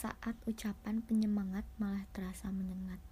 saat ucapan penyemangat malah terasa menyengat.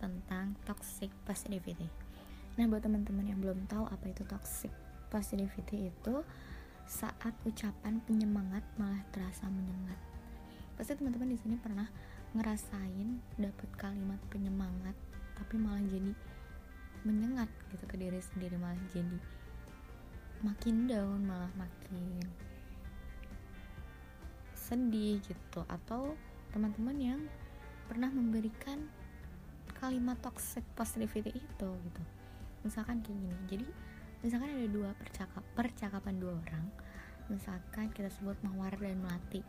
Tentang toxic positivity. Nah, buat teman-teman yang belum tahu apa itu toxic positivity itu saat ucapan penyemangat malah terasa menyengat. Pasti teman-teman di sini pernah ngerasain dapat kalimat penyemangat tapi malah jadi menyengat gitu ke diri sendiri malah jadi makin down malah makin sedih gitu atau teman-teman yang pernah memberikan kalimat toxic positivity itu gitu. Misalkan kayak gini jadi misalkan ada dua percakap percakapan dua orang misalkan kita sebut mawar dan melati.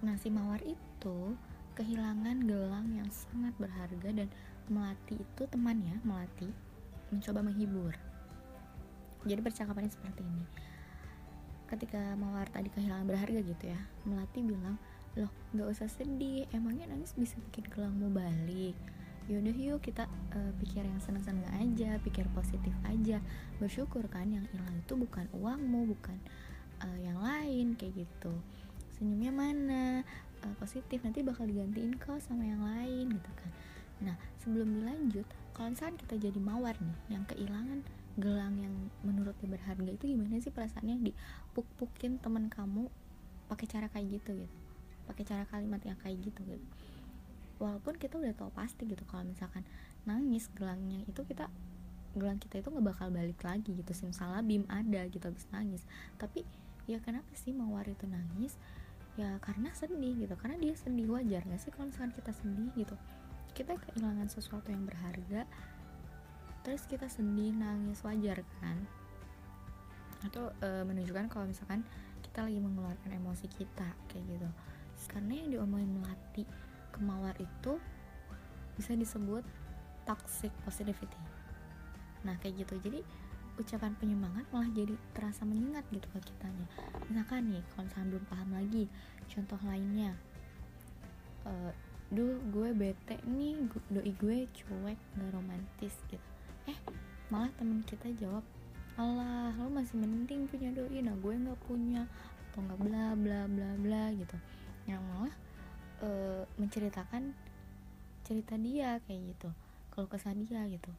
Nah si mawar itu kehilangan gelang yang sangat berharga dan melati itu temannya melati mencoba menghibur. Jadi percakapannya seperti ini. Ketika mawar tadi kehilangan berharga gitu ya melati bilang loh nggak usah sedih emangnya nangis bisa bikin gelangmu balik yaudah yuk kita uh, pikir yang senang-senang aja pikir positif aja. Bersyukur kan yang hilang itu bukan uangmu bukan uh, yang lain kayak gitu. Senyumnya mana? Uh, positif nanti bakal digantiin kok sama yang lain gitu kan. Nah sebelum dilanjut kalau misalkan kita jadi mawar nih yang kehilangan gelang yang menurutnya berharga itu gimana sih perasaannya dipuk-pukin teman kamu pakai cara kayak gitu gitu? Pakai cara kalimat yang kayak gitu gitu walaupun kita udah tahu pasti gitu kalau misalkan nangis gelangnya itu kita gelang kita itu nggak bakal balik lagi gitu. Simsalabim ada gitu habis nangis. Tapi ya kenapa sih mawar itu nangis? Ya karena sedih gitu. Karena dia sedih wajar gak sih kalau misalkan kita sedih gitu? Kita kehilangan sesuatu yang berharga terus kita sedih nangis wajar kan? Atau e, menunjukkan kalau misalkan kita lagi mengeluarkan emosi kita kayak gitu. Karena yang diomongin melati kemawar itu bisa disebut toxic positivity. Nah kayak gitu. Jadi ucapan penyemangat malah jadi terasa menyengat gitu ke kitanya. Misalkan nih kalau misalkan belum paham lagi contoh lainnya. Uh, duh gue bete nih doi gue cuek gak romantis gitu. Eh malah temen kita jawab Allah lo masih mending punya doi nah gue nggak punya atau nggak bla bla bla bla gitu. Yang malah e, menceritakan cerita dia kayak gitu kalau kesah dia gitu.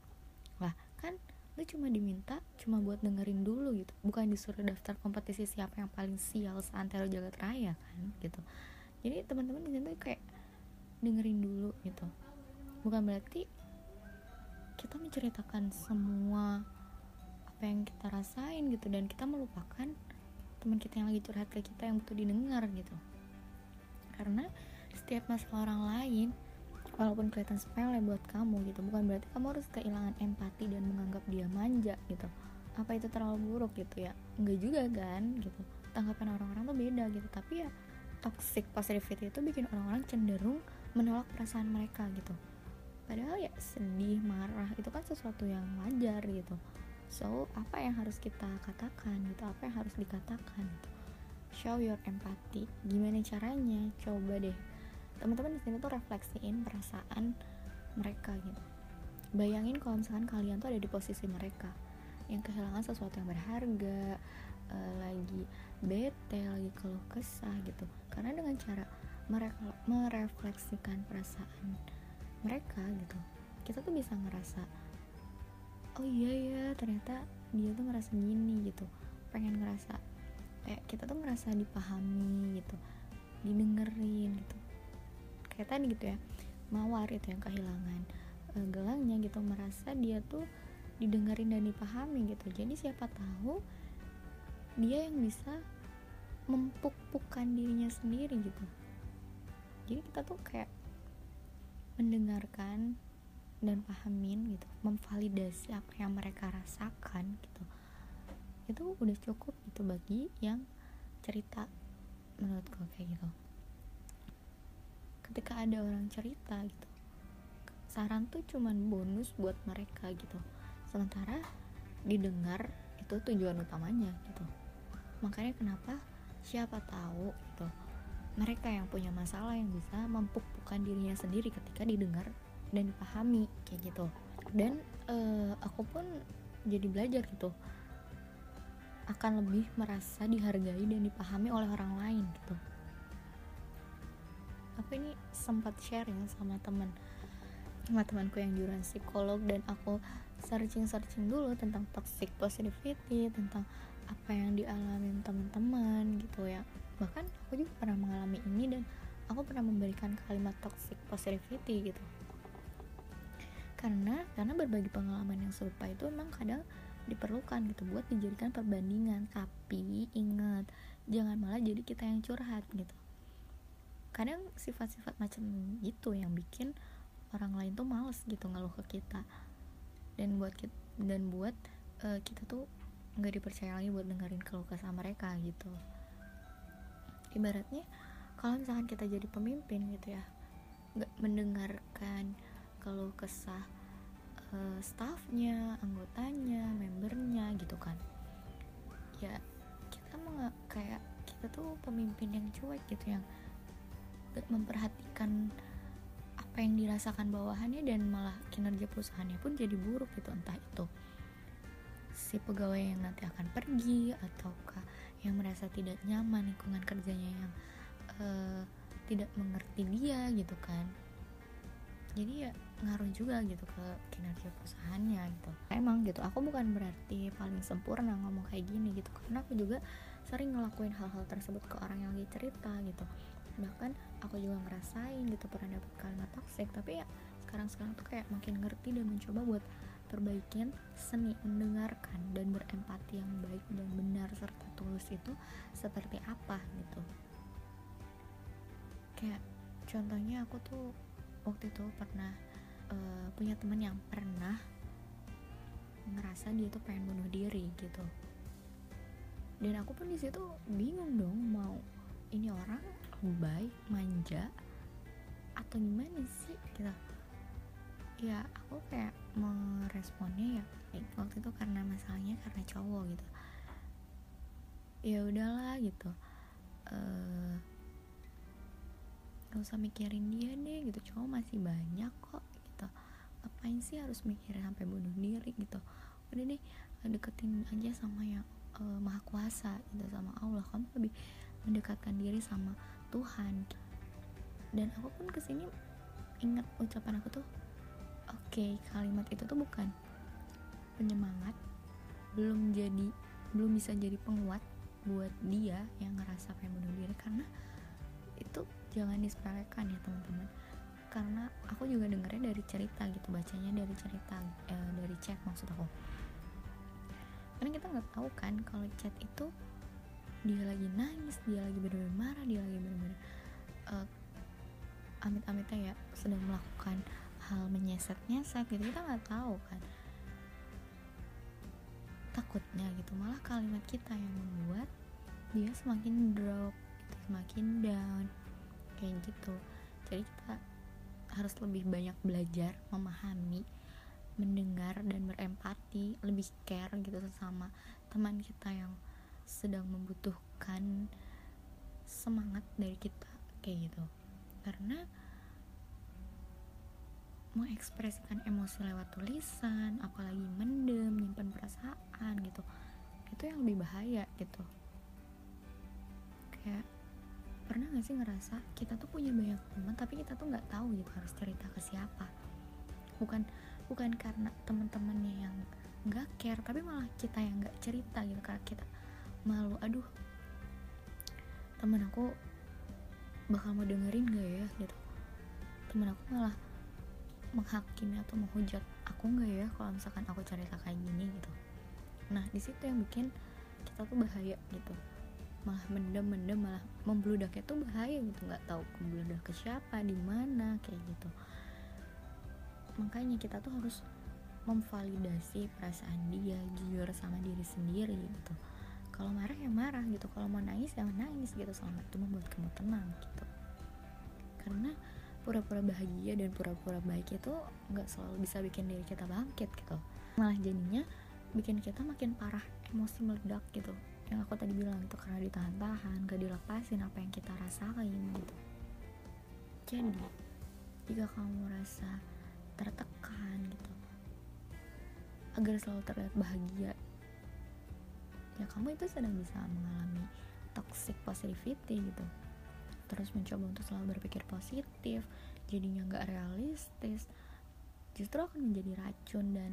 Lah kan lu cuma diminta cuma buat dengerin dulu gitu bukan disuruh daftar kompetisi siapa yang paling sial seantero jagat raya kan gitu. Jadi teman-teman di sini kayak dengerin dulu gitu. Bukan berarti kita menceritakan semua apa yang kita rasain gitu dan kita melupakan teman kita yang lagi curhat ke kita yang butuh didengar gitu. Karena setiap masalah orang lain walaupun kelihatan sepele buat kamu gitu bukan berarti kamu harus kehilangan empati dan menganggap dia manja gitu. Apa itu terlalu buruk gitu ya? Enggak juga kan gitu. Tanggapan orang-orang tuh beda gitu tapi ya toxic positivity itu bikin orang-orang cenderung menolak perasaan mereka gitu. Padahal ya sedih marah itu kan sesuatu yang wajar gitu. So apa yang harus kita katakan gitu apa yang harus dikatakan gitu? Show your empathy. Gimana caranya? Coba deh teman-teman di sini tuh refleksiin perasaan mereka gitu. Bayangin kalau misalkan kalian tuh ada di posisi mereka yang kehilangan sesuatu yang berharga uh, lagi bete lagi keluh kesah gitu. Karena dengan cara mereka merefleksikan perasaan mereka gitu kita tuh bisa ngerasa oh iya ya ternyata dia tuh ngerasa gini gitu. Pengen ngerasa kayak kita tuh ngerasa dipahami gitu didengerin gitu kayak tadi gitu ya mawar itu yang kehilangan e, gelangnya gitu merasa dia tuh didengerin dan dipahami gitu. Jadi siapa tahu dia yang bisa mempuk-pukan dirinya sendiri gitu. Jadi kita tuh kayak mendengarkan dan pahamin gitu memvalidasi apa yang mereka rasakan gitu. Itu udah cukup gitu bagi yang cerita menurutku kayak gitu ketika ada orang cerita gitu. Saran tuh cuman bonus buat mereka gitu. Sementara didengar itu tujuan utamanya gitu. Makanya kenapa siapa tahu gitu mereka yang punya masalah yang bisa mempupukan dirinya sendiri ketika didengar dan dipahami kayak gitu. Dan uh, aku pun jadi belajar gitu akan lebih merasa dihargai dan dipahami oleh orang lain gitu aku ini sempat sharing sama teman sama temanku yang jurusan psikolog dan aku searching searching dulu tentang toxic positivity tentang apa yang dialami teman-teman gitu ya. Bahkan aku juga pernah mengalami ini dan aku pernah memberikan kalimat toxic positivity gitu. Karena karena berbagi pengalaman yang serupa itu memang kadang diperlukan gitu buat dijadikan perbandingan. Tapi ingat jangan malah jadi kita yang curhat gitu kadang sifat-sifat macam gitu yang bikin orang lain tuh males gitu ngeluh ke kita. Dan buat kita, dan buat uh, kita tuh nggak dipercaya lagi buat dengerin keluh kesah mereka gitu. Ibaratnya kalau misalkan kita jadi pemimpin gitu ya nggak mendengarkan kalau kesah uh, staffnya anggotanya membernya gitu kan. Ya kita mau kayak kita tuh pemimpin yang cuek gitu yang memperhatikan apa yang dirasakan bawahannya dan malah kinerja perusahaannya pun jadi buruk gitu entah itu si pegawai yang nanti akan pergi ataukah yang merasa tidak nyaman lingkungan kerjanya yang uh, tidak mengerti dia gitu kan. Jadi ya ngaruh juga gitu ke kinerja perusahaannya gitu. Emang gitu aku bukan berarti paling sempurna ngomong kayak gini gitu karena aku juga sering ngelakuin hal-hal tersebut ke orang yang lagi cerita gitu bahkan aku juga ngerasain gitu pernah dapet kalimat toxic tapi ya sekarang-sekarang tuh kayak makin ngerti dan mencoba buat perbaikin seni mendengarkan dan berempati yang baik dan benar serta tulus itu seperti apa gitu. Kayak contohnya aku tuh waktu itu pernah uh, punya teman yang pernah ngerasa dia tuh pengen bunuh diri gitu. Dan aku pun di situ bingung dong mau ini orang baik manja atau gimana sih gitu. Ya aku kayak meresponnya ya waktu itu karena masalahnya karena cowok gitu. Ya udahlah gitu. Uh, usah mikirin dia deh gitu. Cowok masih banyak kok gitu. Ngapain sih harus mikirin sampai bunuh diri gitu. Udah deh deketin aja sama yang uh, maha kuasa gitu sama Allah. Kamu lebih mendekatkan diri sama Tuhan. Dan aku pun ke sini ingat ucapan aku tuh oke okay, kalimat itu tuh bukan penyemangat belum jadi belum bisa jadi penguat buat dia yang ngerasa pengen bunuh diri. Karena itu jangan disepelekan ya teman-teman. Karena aku juga dengernya dari cerita gitu bacanya dari cerita eh, dari chat maksud aku. Karena kita nggak tahu kan kalau chat itu dia lagi nangis dia lagi benar-benar marah dia lagi benar-benar uh, amit-amitnya ya sedang melakukan hal menyeset-nyeset gitu. Kita nggak tahu kan. Takutnya gitu malah kalimat kita yang membuat dia semakin drop gitu, semakin down kayak gitu. Jadi kita harus lebih banyak belajar memahami mendengar dan berempati lebih care gitu sesama teman kita yang sedang membutuhkan semangat dari kita kayak gitu. Karena mengekspresikan emosi lewat tulisan apalagi mendem nyimpan perasaan gitu itu yang lebih bahaya gitu. Kayak pernah gak sih ngerasa kita tuh punya banyak teman tapi kita tuh nggak tahu gitu harus cerita ke siapa? Bukan bukan karena teman-temannya yang nggak care tapi malah kita yang nggak cerita gitu karena kita malu. Aduh temen aku bakal mau dengerin gak ya gitu. Temen aku malah menghakimi atau menghujat aku nggak ya kalau misalkan aku cerita kayak gini gitu. Nah di situ yang bikin kita tuh bahaya gitu. Malah mendem mendem malah membludaknya tuh bahaya gitu. Nggak tahu membludak ke siapa di mana kayak gitu. Makanya kita tuh harus memvalidasi perasaan dia jujur sama diri sendiri gitu kalau marah ya marah gitu. Kalau mau nangis ya nangis gitu. Selama itu membuat kamu tenang gitu. Karena pura-pura bahagia dan pura-pura baik itu nggak selalu bisa bikin diri kita bangkit gitu. Malah jadinya bikin kita makin parah emosi meledak gitu. Yang aku tadi bilang itu karena ditahan-tahan gak dilepasin apa yang kita rasain gitu. Jadi jika kamu merasa tertekan gitu agar selalu terlihat bahagia ya kamu itu sedang bisa mengalami toxic positivity gitu. Terus mencoba untuk selalu berpikir positif jadinya nggak realistis. Justru akan menjadi racun dan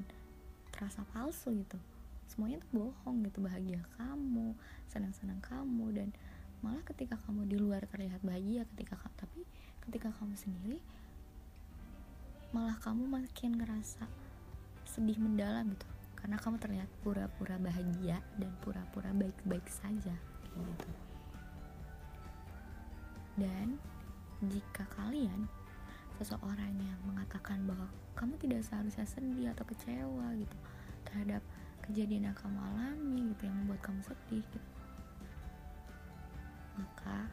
terasa palsu gitu. Semuanya tuh bohong gitu bahagia kamu senang-senang kamu dan malah ketika kamu di luar terlihat bahagia ketika tapi ketika kamu sendiri malah kamu makin ngerasa sedih mendalam gitu karena kamu terlihat pura-pura bahagia dan pura-pura baik-baik saja gitu. Dan jika kalian seseorang yang mengatakan bahwa kamu tidak seharusnya sedih atau kecewa gitu terhadap kejadian yang kamu alami gitu yang membuat kamu sedih gitu maka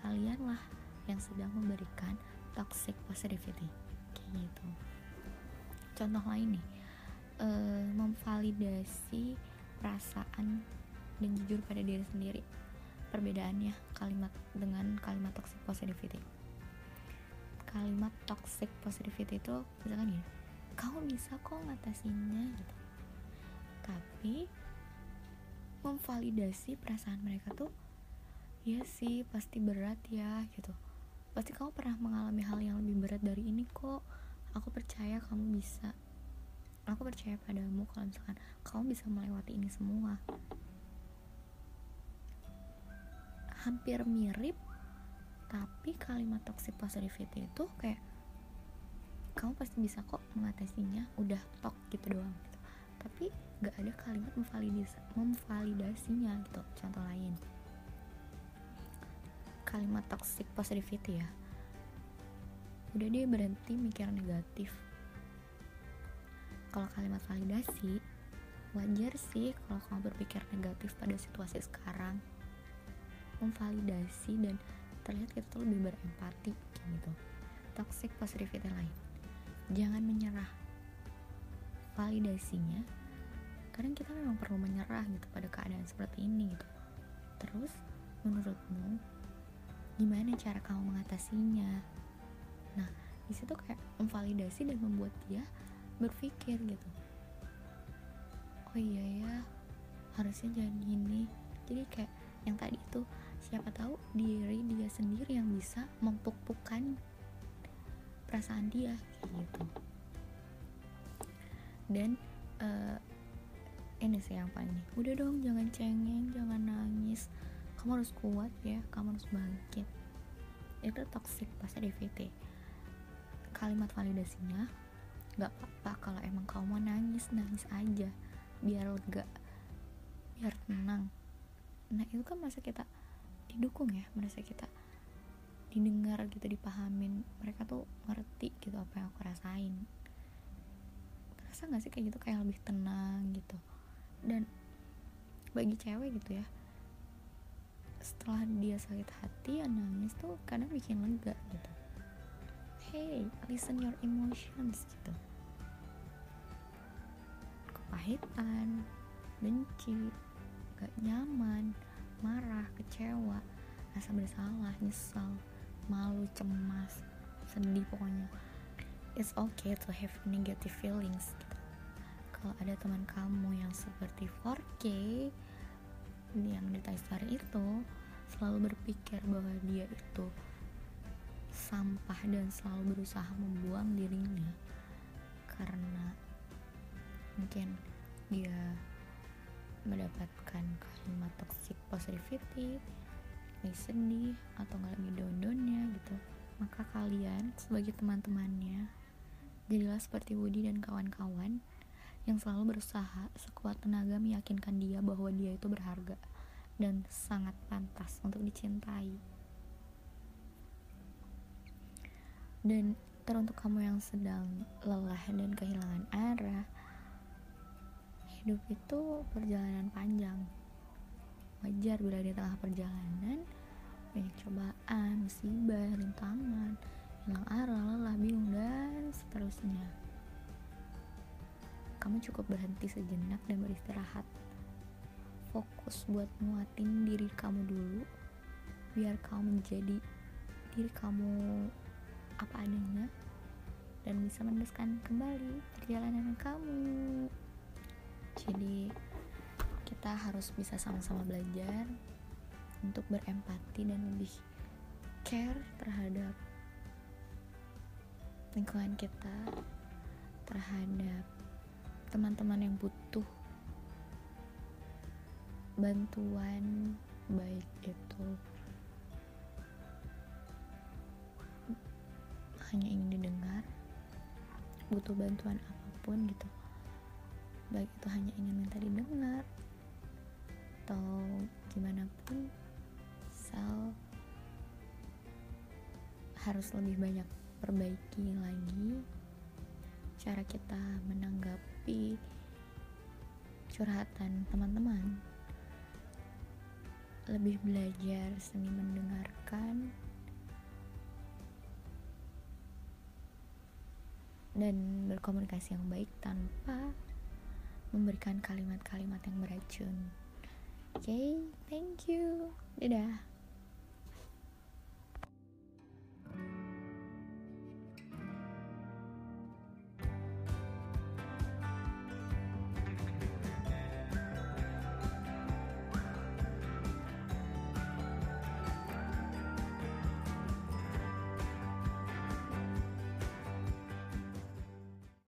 kalianlah yang sedang memberikan toxic positivity kayak gitu. Contoh lain nih uh, memvalidasi perasaan dan jujur pada diri sendiri. Perbedaannya kalimat dengan kalimat toxic positivity. Kalimat toxic positivity itu misalkan ya kamu bisa kok ngatasinnya gitu. Tapi memvalidasi perasaan mereka tuh ya sih pasti berat ya gitu. Pasti kamu pernah mengalami hal yang lebih berat dari ini kok. Aku percaya kamu bisa aku percaya padamu kalau misalkan kamu bisa melewati ini semua. Hampir mirip tapi kalimat toxic positivity itu kayak kamu pasti bisa kok mengatasinya udah tok gitu doang gitu. Tapi gak ada kalimat memvalidas memvalidasinya gitu contoh lain. Kalimat toxic positivity ya. Udah dia berhenti mikir negatif kalau kalimat validasi wajar sih kalau kamu berpikir negatif pada situasi sekarang. Memvalidasi dan terlihat kita tuh lebih berempati gitu. Toxic positivity lain jangan menyerah. Validasinya kadang kita memang perlu menyerah gitu pada keadaan seperti ini gitu. Terus menurutmu gimana cara kamu mengatasinya? Nah di situ kayak memvalidasi dan membuat dia berpikir gitu. Oh iya ya harusnya jangan gini. Jadi kayak yang tadi itu siapa tahu diri dia sendiri yang bisa mempuk-pukan perasaan dia gitu. Dan uh, ini sih yang paling nih. Udah dong jangan cengeng jangan nangis. Kamu harus kuat ya kamu harus bangkit. Itu toxic positivity kalimat validasinya nggak apa-apa kalau emang kamu mau nangis nangis aja. Biar lega. Biar tenang. Nah itu kan masa kita didukung ya. Merasa kita didengar gitu dipahamin. Mereka tuh ngerti gitu apa yang aku rasain. Terasa nggak sih kayak gitu? Kayak lebih tenang gitu. Dan bagi cewek gitu ya setelah dia sakit hati ya nangis tuh kadang bikin lega gitu. Hey listen your emotions gitu kepahitan benci gak nyaman marah, kecewa, rasa bersalah, nyesal, malu, cemas, sedih pokoknya. It's okay to have negative feelings. Gitu. Kalau ada teman kamu yang seperti 4K yang di Star itu selalu berpikir bahwa dia itu sampah dan selalu berusaha membuang dirinya karena mungkin dia mendapatkan kalimat toxic positivity lagi sedih atau nggak lagi down-downnya gitu maka kalian sebagai teman-temannya jadilah seperti Woody dan kawan-kawan yang selalu berusaha sekuat tenaga meyakinkan dia bahwa dia itu berharga dan sangat pantas untuk dicintai. Dan teruntuk kamu yang sedang lelah dan kehilangan arah hidup itu perjalanan panjang. Wajar bila di tengah perjalanan banyak cobaan, musibah, rintangan hilang arah lelah bingung dan seterusnya. Kamu cukup berhenti sejenak dan beristirahat. Fokus buat nguatin diri kamu dulu biar kamu menjadi diri kamu apa adanya dan bisa meneruskan kembali perjalanan kamu jadi kita harus bisa sama-sama belajar untuk berempati dan lebih care terhadap lingkungan kita terhadap teman-teman yang butuh bantuan baik itu hanya ingin didengar butuh bantuan apa pun gitu baik itu hanya ingin minta didengar. Atau gimana pun sel harus lebih banyak perbaiki lagi cara kita menanggapi curhatan teman-teman. Lebih belajar seni mendengarkan dan berkomunikasi yang baik tanpa memberikan kalimat-kalimat yang beracun. Oke, okay, thank you. Dadah.